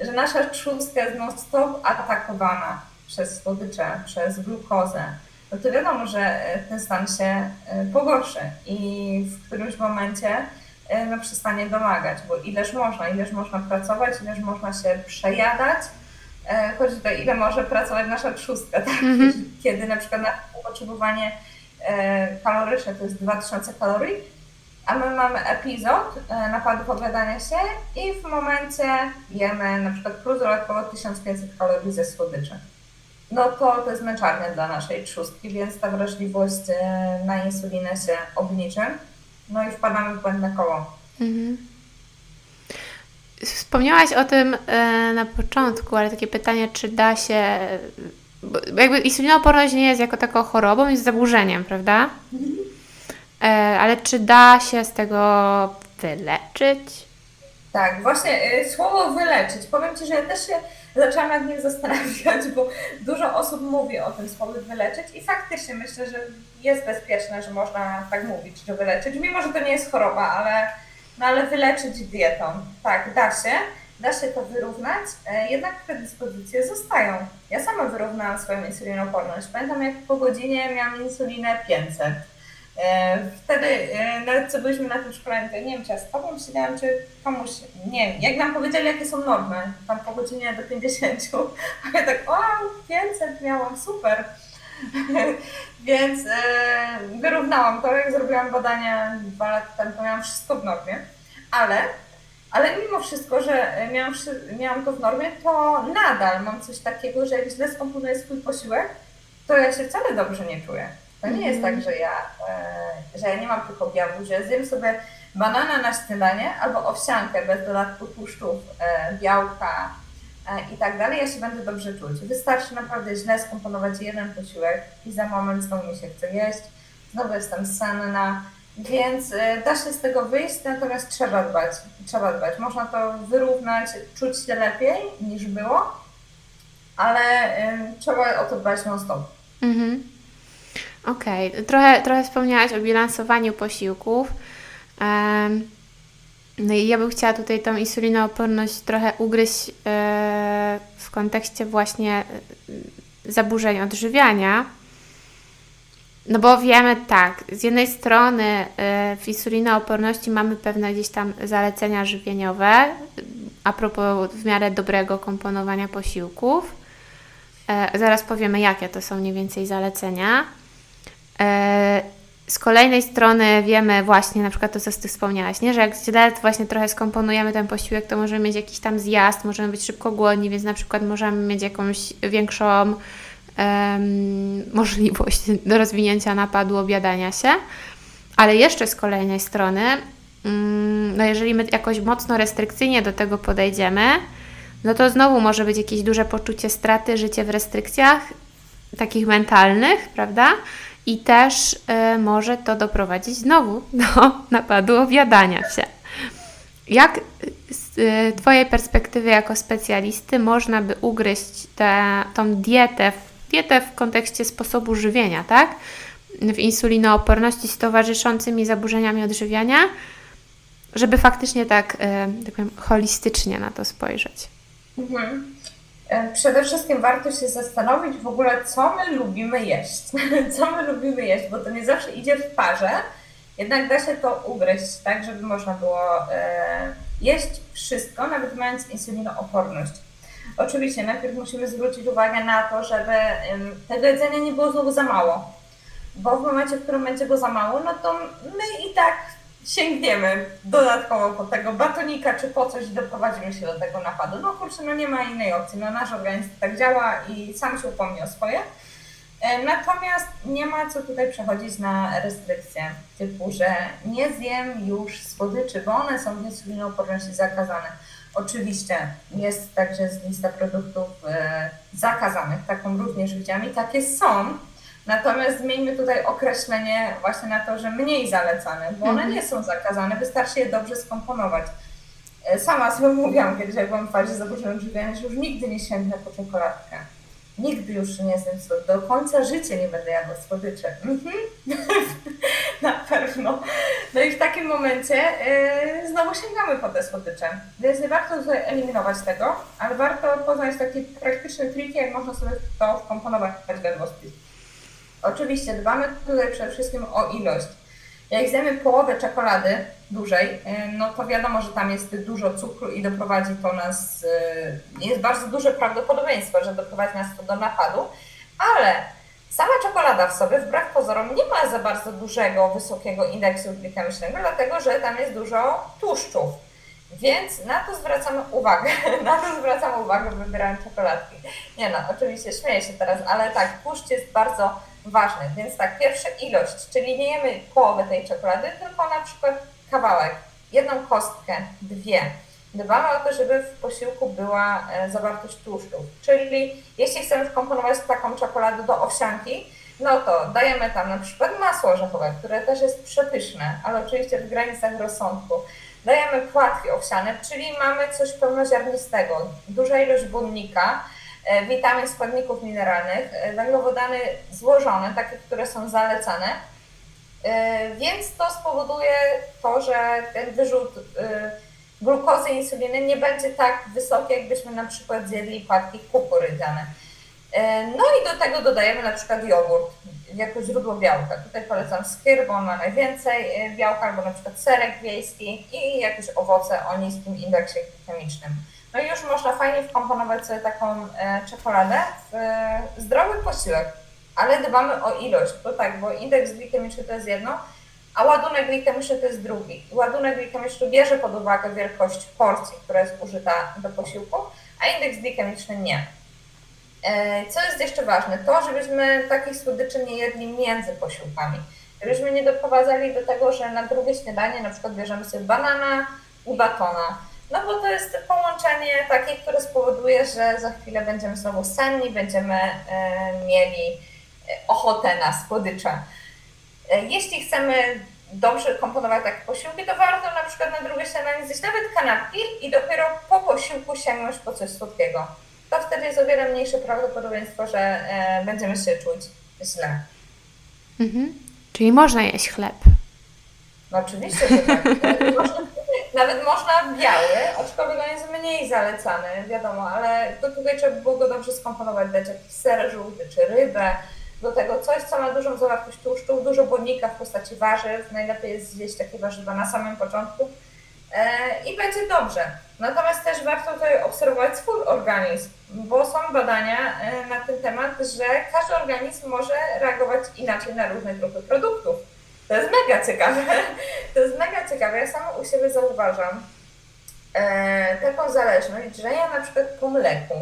że nasza trzustka jest non-stop atakowana przez słodycze, przez glukozę, no to wiadomo, że ten stan się pogorszy i w którymś momencie E, no, przestanie domagać, bo ileż można, ileż można pracować, ileż można się przejadać, e, chodzi o to, ile może pracować nasza trzustka, tak? Mm -hmm. kiedy na przykład na potrzebowanie kaloryczne to jest 2000 kalorii, a my mamy epizod napadów obiadania się i w momencie jemy na przykład plus dodatkowo 1500 kalorii ze słodyczy. No to to jest męczarnia dla naszej trzustki, więc ta wrażliwość na insulinę się obniży no i wpadamy w błędne koło. Mhm. Wspomniałaś o tym e, na początku, ale takie pytanie, czy da się. Bo jakby insulinooporność nie jest jako taką chorobą, jest zaburzeniem, prawda? Mhm. E, ale czy da się z tego wyleczyć? Tak, właśnie słowo wyleczyć. Powiem Ci, że ja też się zaczęłam nad nim zastanawiać, bo dużo osób mówi o tym słowie wyleczyć i faktycznie myślę, że jest bezpieczne, że można tak mówić, że wyleczyć, mimo że to nie jest choroba, ale, no ale wyleczyć dietą. Tak, da się, da się to wyrównać, e, jednak predyspozycje zostają. Ja sama wyrównałam swoją insulinoporność. Pamiętam, jak po godzinie miałam insulinę 500 E, wtedy, e, nawet co byliśmy na tym szkoleniu, to nie wiem, czy ja z Tobą siedziałam, czy komuś, nie wiem, jak nam powiedzieli, jakie są normy, tam po godzinie do 50, a ja tak, o, 500 miałam, super. Więc e, wyrównałam to, jak zrobiłam badania dwa lata temu, to miałam wszystko w normie, ale, ale mimo wszystko, że miałam, miałam to w normie, to nadal mam coś takiego, że jak źle skomponuję swój posiłek, to ja się wcale dobrze nie czuję. To nie jest tak, że ja, e, że ja nie mam tylko biału, że zjem sobie banana na śniadanie albo owsiankę bez dodatku tłuszczów, e, białka e, i tak dalej, ja się będę dobrze czuć. Wystarczy naprawdę źle skomponować jeden posiłek i za moment znowu mi się chce jeść, znowu jestem senna, więc da się z tego wyjść, natomiast trzeba dbać, trzeba dbać. Można to wyrównać, czuć się lepiej niż było, ale trzeba o to dbać non-stop. Mhm. Okej, okay. trochę, trochę wspomniałaś o bilansowaniu posiłków. No i ja bym chciała tutaj tą insulinooporność trochę ugryźć e, w kontekście właśnie e, zaburzeń odżywiania. No bo wiemy tak, z jednej strony e, w insulinooporności mamy pewne gdzieś tam zalecenia żywieniowe a propos w miarę dobrego komponowania posiłków. Zaraz powiemy, jakie to są mniej więcej zalecenia. E, z kolejnej strony wiemy właśnie, na przykład to, co Ty wspomniałaś, nie? że jak źle właśnie trochę skomponujemy ten posiłek, to możemy mieć jakiś tam zjazd, możemy być szybko głodni, więc na przykład możemy mieć jakąś większą um, możliwość do rozwinięcia napadu obiadania się. Ale jeszcze z kolejnej strony, um, no jeżeli my jakoś mocno restrykcyjnie do tego podejdziemy, no to znowu może być jakieś duże poczucie straty, życie w restrykcjach takich mentalnych, prawda? I też y, może to doprowadzić znowu do napadu obiadania się. Jak z y, Twojej perspektywy jako specjalisty można by ugryźć tę, tą dietę, dietę w kontekście sposobu żywienia, tak? W insulinooporności z towarzyszącymi zaburzeniami odżywiania, żeby faktycznie tak, y, tak powiem, holistycznie na to spojrzeć. Mhm. E, przede wszystkim warto się zastanowić w ogóle, co my lubimy jeść. co my lubimy jeść, bo to nie zawsze idzie w parze, jednak da się to ugryźć, tak, żeby można było e, jeść wszystko, nawet mając insulinooporność. Oczywiście najpierw musimy zwrócić uwagę na to, żeby tego jedzenia nie było znowu za mało, bo w momencie, w którym będzie go za mało, no to my i tak sięgniemy dodatkowo po tego batonika czy po coś i doprowadzimy się do tego napadu. No kurczę, no nie ma innej opcji. No nasz organizm tak działa i sam się upomni o swoje. E, natomiast nie ma co tutaj przechodzić na restrykcje typu, że nie zjem już słodyczy, bo one są w insulinooporności zakazane. Oczywiście jest także lista produktów e, zakazanych, taką również widziałam i takie są, Natomiast zmieńmy tutaj określenie właśnie na to, że mniej zalecane, bo one mhm. nie są zakazane, wystarczy je dobrze skomponować. E, sama sobie mówiłam kiedyś, jak byłam w fazie zaburzeń odżywiania, że już nigdy nie sięgnę po czekoladkę. Nigdy już nie jestem słodycz. Do końca życia nie będę jadła słodyczy. Mhm. na pewno. No i w takim momencie yy, znowu sięgamy po te słodycze. Więc nie warto tutaj eliminować tego, ale warto poznać taki praktyczny trik, jak można sobie to wkomponować w jadłospis. Oczywiście dbamy tutaj przede wszystkim o ilość. Jak zjemy połowę czekolady dużej, y, no to wiadomo, że tam jest dużo cukru i doprowadzi to nas, y, jest bardzo duże prawdopodobieństwo, że doprowadzi nas to do napadu, ale sama czekolada w sobie, wbrew pozorom, nie ma za bardzo dużego, wysokiego indeksu glikemicznego, dlatego że tam jest dużo tłuszczów. Więc na to zwracamy uwagę. Na to zwracamy uwagę, wybierając czekoladki. Nie no, oczywiście śmieję się teraz, ale tak, tłuszcz jest bardzo ważny. Więc tak, pierwsza ilość, czyli nie jemy połowę tej czekolady, tylko na przykład kawałek, jedną kostkę, dwie. Dbamy o to, żeby w posiłku była e, zawartość tłuszczów. Czyli jeśli chcemy wkomponować taką czekoladę do owsianki, no to dajemy tam na przykład masło orzechowe, które też jest przepyszne, ale oczywiście w granicach rozsądku. Dajemy płatki owsiane, czyli mamy coś pełnoziarnistego, duża ilość błonnika, witamin, składników mineralnych, e, węglowodany złożone, takie, które są zalecane. E, więc to spowoduje to, że ten wyrzut glukozy i insuliny nie będzie tak wysoki, jakbyśmy na przykład zjedli płatki kukurydziane. No i do tego dodajemy na przykład jogurt jako źródło białka. Tutaj polecam skyr, bo on ma najwięcej białka, albo na przykład serek wiejski i jakieś owoce o niskim indeksie chemicznym. No i już można fajnie wkomponować sobie taką e, czekoladę w e, zdrowy posiłek. ale dbamy o ilość, bo tak, bo indeks glikemiczny to jest jedno, a ładunek glikemiczny to jest drugi. Ładunek glikemiczny bierze pod uwagę wielkość porcji, która jest użyta do posiłku, a indeks glikemiczny nie. E, co jest jeszcze ważne? To, żebyśmy takich słodyczy nie jedli między posiłkami. Żebyśmy nie doprowadzali do tego, że na drugie śniadanie na przykład bierzemy sobie banana i batona. No bo to jest połączenie takie, które spowoduje, że za chwilę będziemy znowu senni, będziemy e, mieli ochotę na słodycze. E, jeśli chcemy dobrze komponować takie posiłki, to warto na przykład na drugie śniadanie zjeść nawet kanapki i dopiero po posiłku sięgnąć po coś słodkiego. To wtedy jest o wiele mniejsze prawdopodobieństwo, że e, będziemy się czuć źle. Mhm. Czyli można jeść chleb. No oczywiście, że tak. Nawet można biały, aczkolwiek on jest mniej zalecany, wiadomo, ale to tutaj trzeba by było go dobrze skomponować, dać jakiś ser żółty czy rybę, do tego coś, co ma dużą zawartość tłuszczu, dużo błonnika w postaci warzyw. Najlepiej jest zjeść takie warzywa na samym początku e, i będzie dobrze. Natomiast też warto tutaj obserwować swój organizm, bo są badania e, na ten temat, że każdy organizm może reagować inaczej na różne grupy produktów. To jest mega ciekawe. To jest mega ciekawe. Ja sama u siebie zauważam e, taką zależność, że ja na przykład po mleku,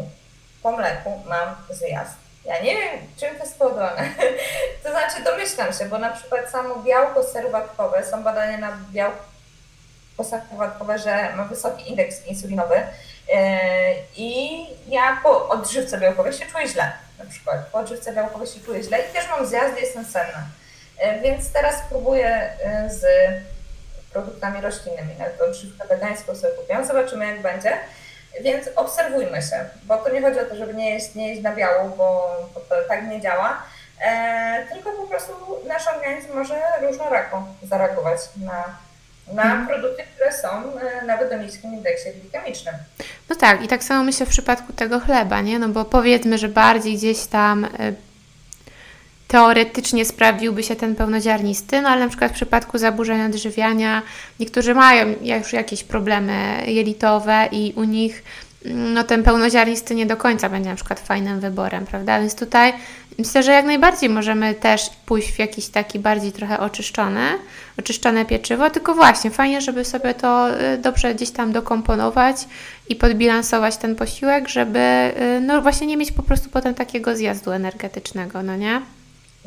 po mleku mam zjazd ja nie wiem, czym to spowodowane. To znaczy, domyślam się, bo na przykład samo białko serwatkowe, są badania na białko serwatkowe, że ma wysoki indeks insulinowy yy, i ja po odżywce białkowej się czuję źle. Na przykład po odżywce białkowej się czuję źle i też mam zjazdy, jestem senna. Yy, więc teraz spróbuję yy, z produktami roślinnymi, nawet odżywkę wegańską sobie kupiłam, zobaczymy jak będzie. Więc obserwujmy się, bo to nie chodzi o to, żeby nie jeść, nie jeść na biału, bo, bo to tak nie działa, e, tylko po prostu nasz organizm może różnorako zareagować na, na hmm. produkty, które są e, nawet o niskim indeksie glikemicznym. No tak, i tak samo myślę w przypadku tego chleba, nie? No bo powiedzmy, że bardziej gdzieś tam e, teoretycznie sprawdziłby się ten pełnoziarnisty, no ale na przykład w przypadku zaburzeń odżywiania niektórzy mają już jakieś problemy jelitowe i u nich mm, no ten pełnoziarnisty nie do końca będzie na przykład fajnym wyborem, prawda? Więc tutaj myślę, że jak najbardziej możemy też pójść w jakiś taki bardziej trochę oczyszczone, oczyszczone pieczywo, tylko właśnie fajnie, żeby sobie to y, dobrze gdzieś tam dokomponować i podbilansować ten posiłek, żeby y, no właśnie nie mieć po prostu potem takiego zjazdu energetycznego, no nie?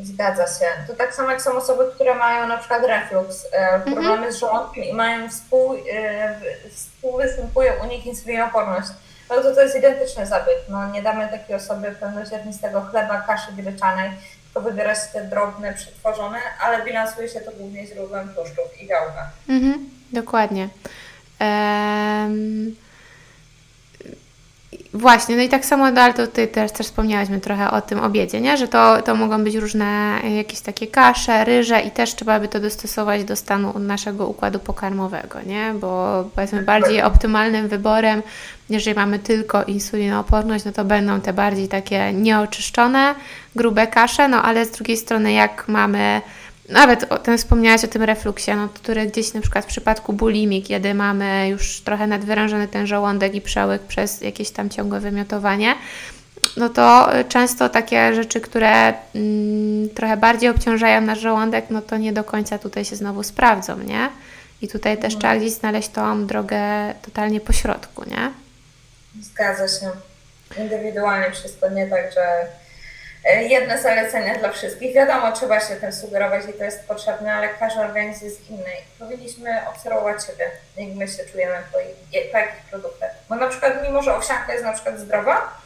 Zgadza się. To tak samo jak są osoby, które mają na przykład reflux, e, mhm. problemy z żołądkiem i mają współ, e, współwystępuje u nich insulinoporność. No to to jest identyczny zabieg. No, nie damy takiej osoby pełnoziarnistego chleba, kaszy gryczanej, tylko wybierać te drobne, przetworzone, ale bilansuje się to głównie źródłem tłuszczów i białka. Mhm, dokładnie. Um... Właśnie, no i tak samo, ale to Ty też, też wspomniałyśmy trochę o tym obiedzie, nie? że to, to mogą być różne jakieś takie kasze, ryże i też trzeba by to dostosować do stanu naszego układu pokarmowego, nie? bo powiedzmy bardziej optymalnym wyborem, jeżeli mamy tylko insulinooporność, no to będą te bardziej takie nieoczyszczone, grube kasze, no ale z drugiej strony jak mamy nawet o tym wspomniałaś o tym refluksie, no, który gdzieś na przykład w przypadku bulimi, kiedy mamy już trochę nadwyrężony ten żołądek i przełyk przez jakieś tam ciągłe wymiotowanie, no to często takie rzeczy, które mm, trochę bardziej obciążają nasz żołądek, no to nie do końca tutaj się znowu sprawdzą, nie? I tutaj też no. trzeba gdzieś znaleźć tą drogę totalnie po środku, nie? Zgadza się. Indywidualnie wszystko, nie tak, że jedne zalecenia dla wszystkich. Wiadomo, trzeba się tym sugerować i to jest potrzebne, ale każdy organizm jest inny. Powinniśmy obserwować siebie, jak my się czujemy po, po jakich produktach. Bo na przykład, mimo że owsianka jest na przykład zdrowa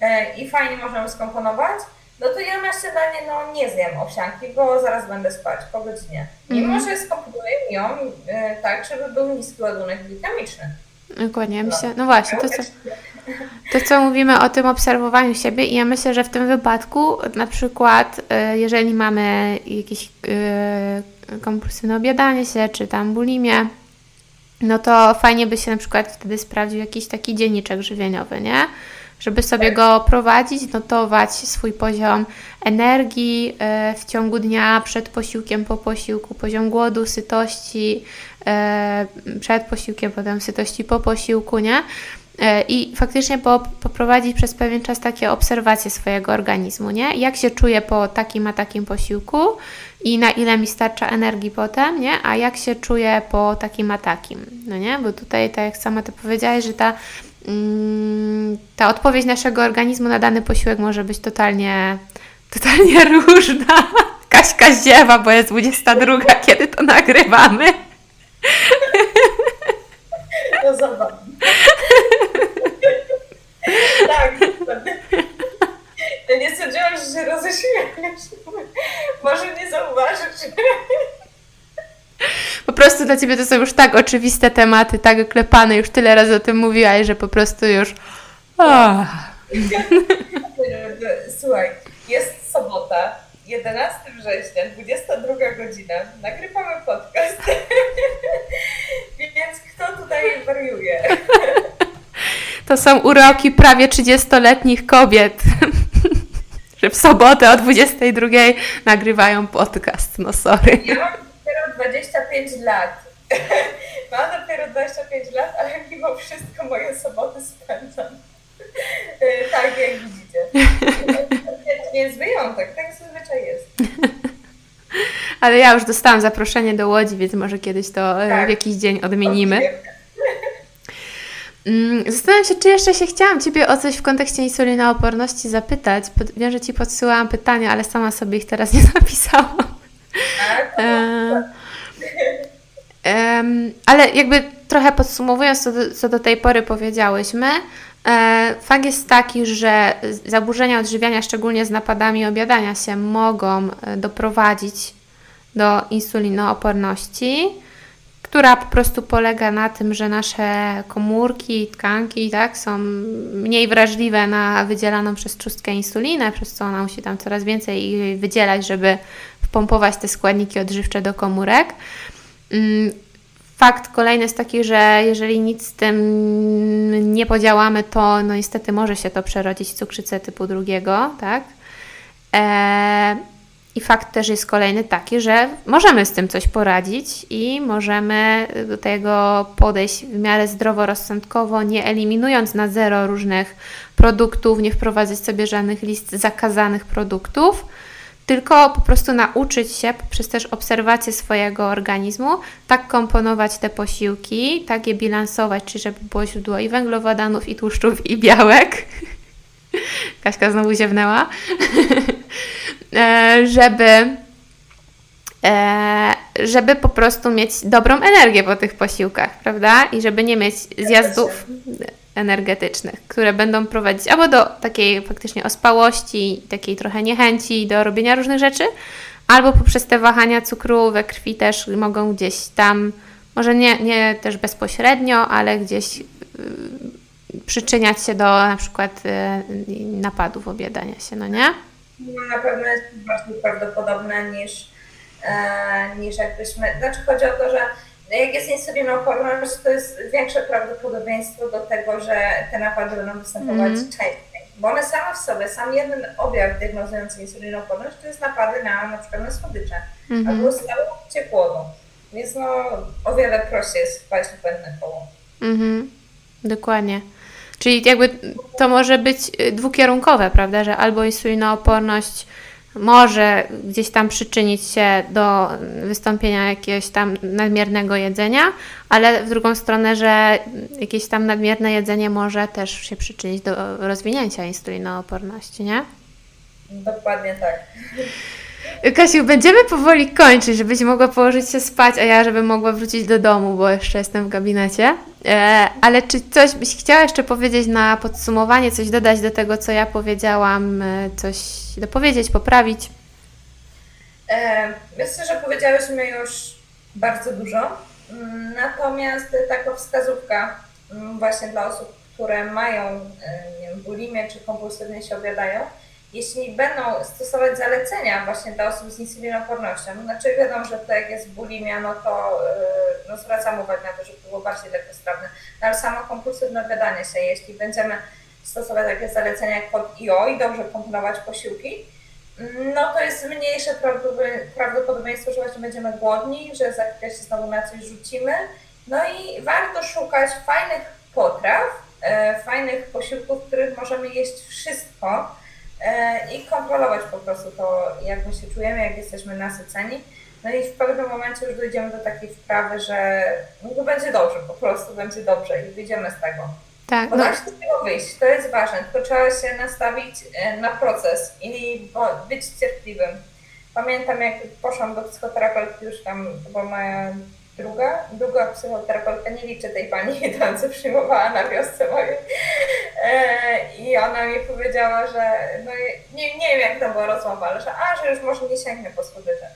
e, i fajnie możemy skomponować, no to ja na śniadanie no, nie zjem owsianki, bo zaraz będę spać po godzinie. Mimo, mm. że skomponuję ją e, tak, żeby był niski ładunek glikemiczny. Dokładnie, myślę, no właśnie, to co, to co mówimy o tym obserwowaniu siebie i ja myślę, że w tym wypadku na przykład y, jeżeli mamy jakieś y, kompulsywne obiadanie się, czy tam bulimię, no to fajnie by się na przykład wtedy sprawdził jakiś taki dzienniczek żywieniowy, nie? Żeby sobie go prowadzić, notować swój poziom energii y, w ciągu dnia, przed posiłkiem, po posiłku, poziom głodu, sytości, przed posiłkiem, potem sytości po posiłku, nie? E, i faktycznie po, poprowadzić przez pewien czas takie obserwacje swojego organizmu, nie? Jak się czuję po takim a takim posiłku i na ile mi starcza energii potem, nie? A jak się czuję po takim a takim, no nie? Bo tutaj, tak jak sama to powiedziałaś, że ta, mm, ta odpowiedź naszego organizmu na dany posiłek może być totalnie, totalnie różna. Kaśka ziewa, bo jest 22, kiedy to nagrywamy. To zabawne. Tak. Ja nie sądziłam, że się roześmiejesz. Może nie zauważysz. Po prostu dla Ciebie to są już tak oczywiste tematy, tak oklepane, już tyle razy o tym mówiłaś, że po prostu już... Oh. Słuchaj, jest sobota, 11 września, 22 godzina, nagrywamy podcast, więc kto tutaj wariuje? To są uroki prawie 30-letnich kobiet, że w sobotę o 22 nagrywają podcast, no sorry. Ja mam dopiero 25 lat. Mam dopiero 25 lat, ale mimo wszystko moje soboty spędzam. Tak, jak widzicie. Nie jest wyjątek, tak zazwyczaj jest. Ale ja już dostałam zaproszenie do Łodzi, więc może kiedyś to e, tak. w jakiś dzień odmienimy. Mm, zastanawiam się, czy jeszcze się chciałam Ciebie o coś w kontekście insulinooporności zapytać. Wiem, że Ci podsyłałam pytania, ale sama sobie ich teraz nie zapisałam. E, ale jakby trochę podsumowując, co do, co do tej pory powiedziałyśmy, E, fakt jest taki, że zaburzenia odżywiania, szczególnie z napadami obiadania się, mogą e, doprowadzić do insulinooporności, która po prostu polega na tym, że nasze komórki, tkanki tak, są mniej wrażliwe na wydzielaną przez trzustkę insulinę, przez co ona musi tam coraz więcej wydzielać, żeby wpompować te składniki odżywcze do komórek. Mm, Fakt kolejny jest taki, że jeżeli nic z tym nie podziałamy, to no niestety może się to przerodzić w cukrzycę typu drugiego, tak? E, I fakt też jest kolejny taki, że możemy z tym coś poradzić i możemy do tego podejść w miarę zdroworozsądkowo, nie eliminując na zero różnych produktów, nie wprowadzać sobie żadnych list zakazanych produktów, tylko po prostu nauczyć się przez też obserwację swojego organizmu, tak komponować te posiłki, tak je bilansować, czyli żeby było źródło i węglowodanów, i tłuszczów, i białek. Kaśka znowu ziewnęła. E, żeby, e, żeby po prostu mieć dobrą energię po tych posiłkach, prawda? I żeby nie mieć zjazdów energetycznych, które będą prowadzić albo do takiej faktycznie ospałości, takiej trochę niechęci do robienia różnych rzeczy, albo poprzez te wahania cukru we krwi też mogą gdzieś tam, może nie, nie też bezpośrednio, ale gdzieś przyczyniać się do na przykład yy, napadów obiadania się, no nie? No, na pewno jest bardziej prawdopodobne niż, e, niż jakbyśmy, znaczy chodzi o to, że jak jest insulinooporność, to jest większe prawdopodobieństwo do tego, że te napady będą występować mm. częściej. Bo one same w sobie, sam jeden objaw diagnozujący insulinooporność to jest napady na na przykład na słodycze mm -hmm. albo stałą ciepłotą. Więc no o wiele prościej jest wpaść w błędne koło. Mhm, dokładnie. Czyli jakby to może być y, dwukierunkowe, prawda, że albo insulinooporność może gdzieś tam przyczynić się do wystąpienia jakiegoś tam nadmiernego jedzenia, ale w drugą stronę, że jakieś tam nadmierne jedzenie może też się przyczynić do rozwinięcia insulinooporności, nie? Dokładnie tak. Kasiu, będziemy powoli kończyć, żebyś mogła położyć się spać, a ja żebym mogła wrócić do domu, bo jeszcze jestem w gabinecie. E, ale czy coś byś chciała jeszcze powiedzieć na podsumowanie, coś dodać do tego, co ja powiedziałam, e, coś dopowiedzieć, poprawić? E, myślę, że powiedziałyśmy już bardzo dużo. Mm, natomiast taka wskazówka mm, właśnie dla osób, które mają e, nie wiem, bulimię czy kompulsywnie się obiadają, jeśli będą stosować zalecenia właśnie dla osób z insulinopornością, znaczy wiadomo, że to jak jest bulimia, no to yy, no zwracam uwagę na to, żeby było bardziej lekkosprawne, no ale samo kompulsywne obiadanie się, jeśli będziemy stosować takie zalecenia jak pod IO i dobrze komponować posiłki, no to jest mniejsze prawdopodobieństwo, że właśnie będziemy głodni, że za chwilę się znowu na coś rzucimy. No i warto szukać fajnych potraw, e, fajnych posiłków, w których możemy jeść wszystko i kontrolować po prostu to, jak my się czujemy, jak jesteśmy nasyceni. No i w pewnym momencie już dojdziemy do takiej wprawy, że no będzie dobrze, po prostu będzie dobrze i wyjdziemy z tego. Tak, Bo no, z tego wyjść, to jest ważne, tylko trzeba się nastawić e, na proces i bo- być cierpliwym. Pamiętam, jak poszłam do psychoterapeuty, już tam, była moja druga, druga psychoterapeutka, nie liczę tej pani, tam co przyjmowała na wiosce mojej. E, I ona mi powiedziała, że no, nie, nie wiem jak to była rozmowa, ale że a, że już może nie sięgnę po słodycze.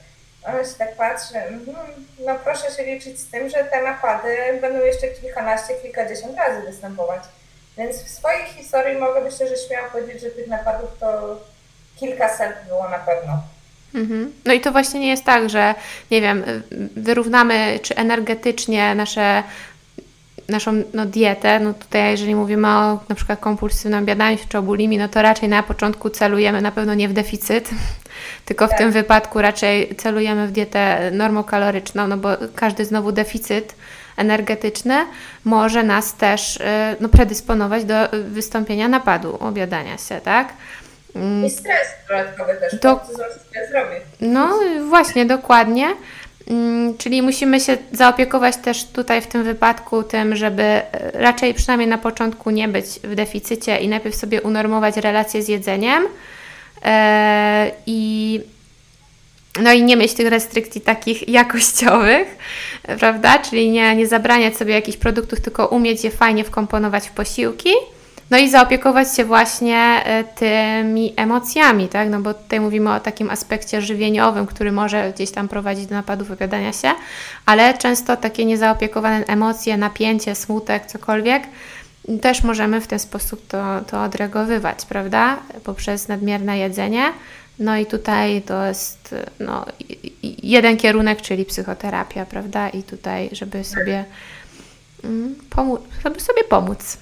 Ona się tak patrzy, mhm, no proszę się liczyć z tym, że te napady będą jeszcze kilkanaście, kilkadziesiąt razy występować. Więc w swojej historii mogę myślę, że śmiałam powiedzieć, że tych napadów to kilkaset było na pewno. Mhm. No i to właśnie nie jest tak, że nie wiem, wyrównamy czy energetycznie nasze, naszą no, dietę. No tutaj, jeżeli mówimy o na przykład kompulsywnym obiadaniu czy o bulimii, no to raczej na początku celujemy na pewno nie w deficyt, tylko w Tak. tym wypadku raczej celujemy w dietę normokaloryczną, no bo każdy znowu deficyt energetyczny może nas też y, no, predysponować do y, wystąpienia napadu obiadania się, tak? Mm, I stres dodatkowy też, kortyzol stres robi. no właśnie, dokładnie. Mm, Czyli musimy się zaopiekować też tutaj w tym wypadku tym, żeby e, raczej przynajmniej na początku nie być w deficycie i najpierw sobie unormować relacje z jedzeniem e, i no i nie mieć tych restrykcji takich jakościowych, prawda? Czyli nie, nie zabraniać sobie jakichś produktów, tylko umieć je fajnie wkomponować w posiłki. No i zaopiekować się właśnie e, tymi emocjami, tak? No bo tutaj mówimy o takim aspekcie żywieniowym, który może gdzieś tam prowadzić do napadów obiadania się, ale często takie niezaopiekowane emocje, napięcie, smutek, cokolwiek, też możemy w ten sposób to, to odreagowywać, prawda? Poprzez nadmierne jedzenie. No i tutaj to jest no, jeden kierunek, czyli psychoterapia, prawda? I tutaj, żeby sobie mm, żeby sobie pomóc.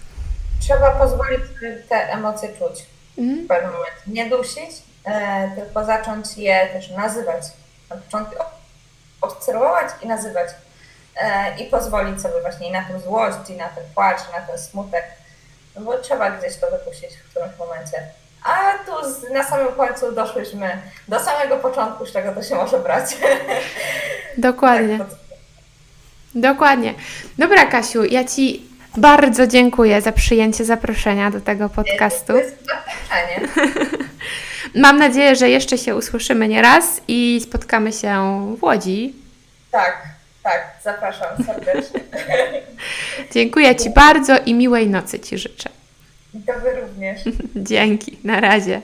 Trzeba pozwolić sobie te emocje czuć w pewnym momencie. Nie dusić, e, tylko zacząć je też nazywać. Na początku obserwować i nazywać. E, I pozwolić sobie właśnie na tę złość, i na ten płacz, i na ten smutek. No bo trzeba gdzieś to wypuścić w którymś momencie. A tu z, na samym końcu doszłyśmy do samego początku, z czego to się może brać. Dokładnie. Tak, to- Dokładnie. Dobra, Kasiu, ja Ci bardzo dziękuję za przyjęcie zaproszenia do tego podcastu. Mam nadzieję, że jeszcze się usłyszymy nieraz i spotkamy się w Łodzi. Tak, tak, zapraszam serdecznie. Dziękuję Ci bardzo i miłej nocy Ci życzę. I to wy również. Dzięki, na razie.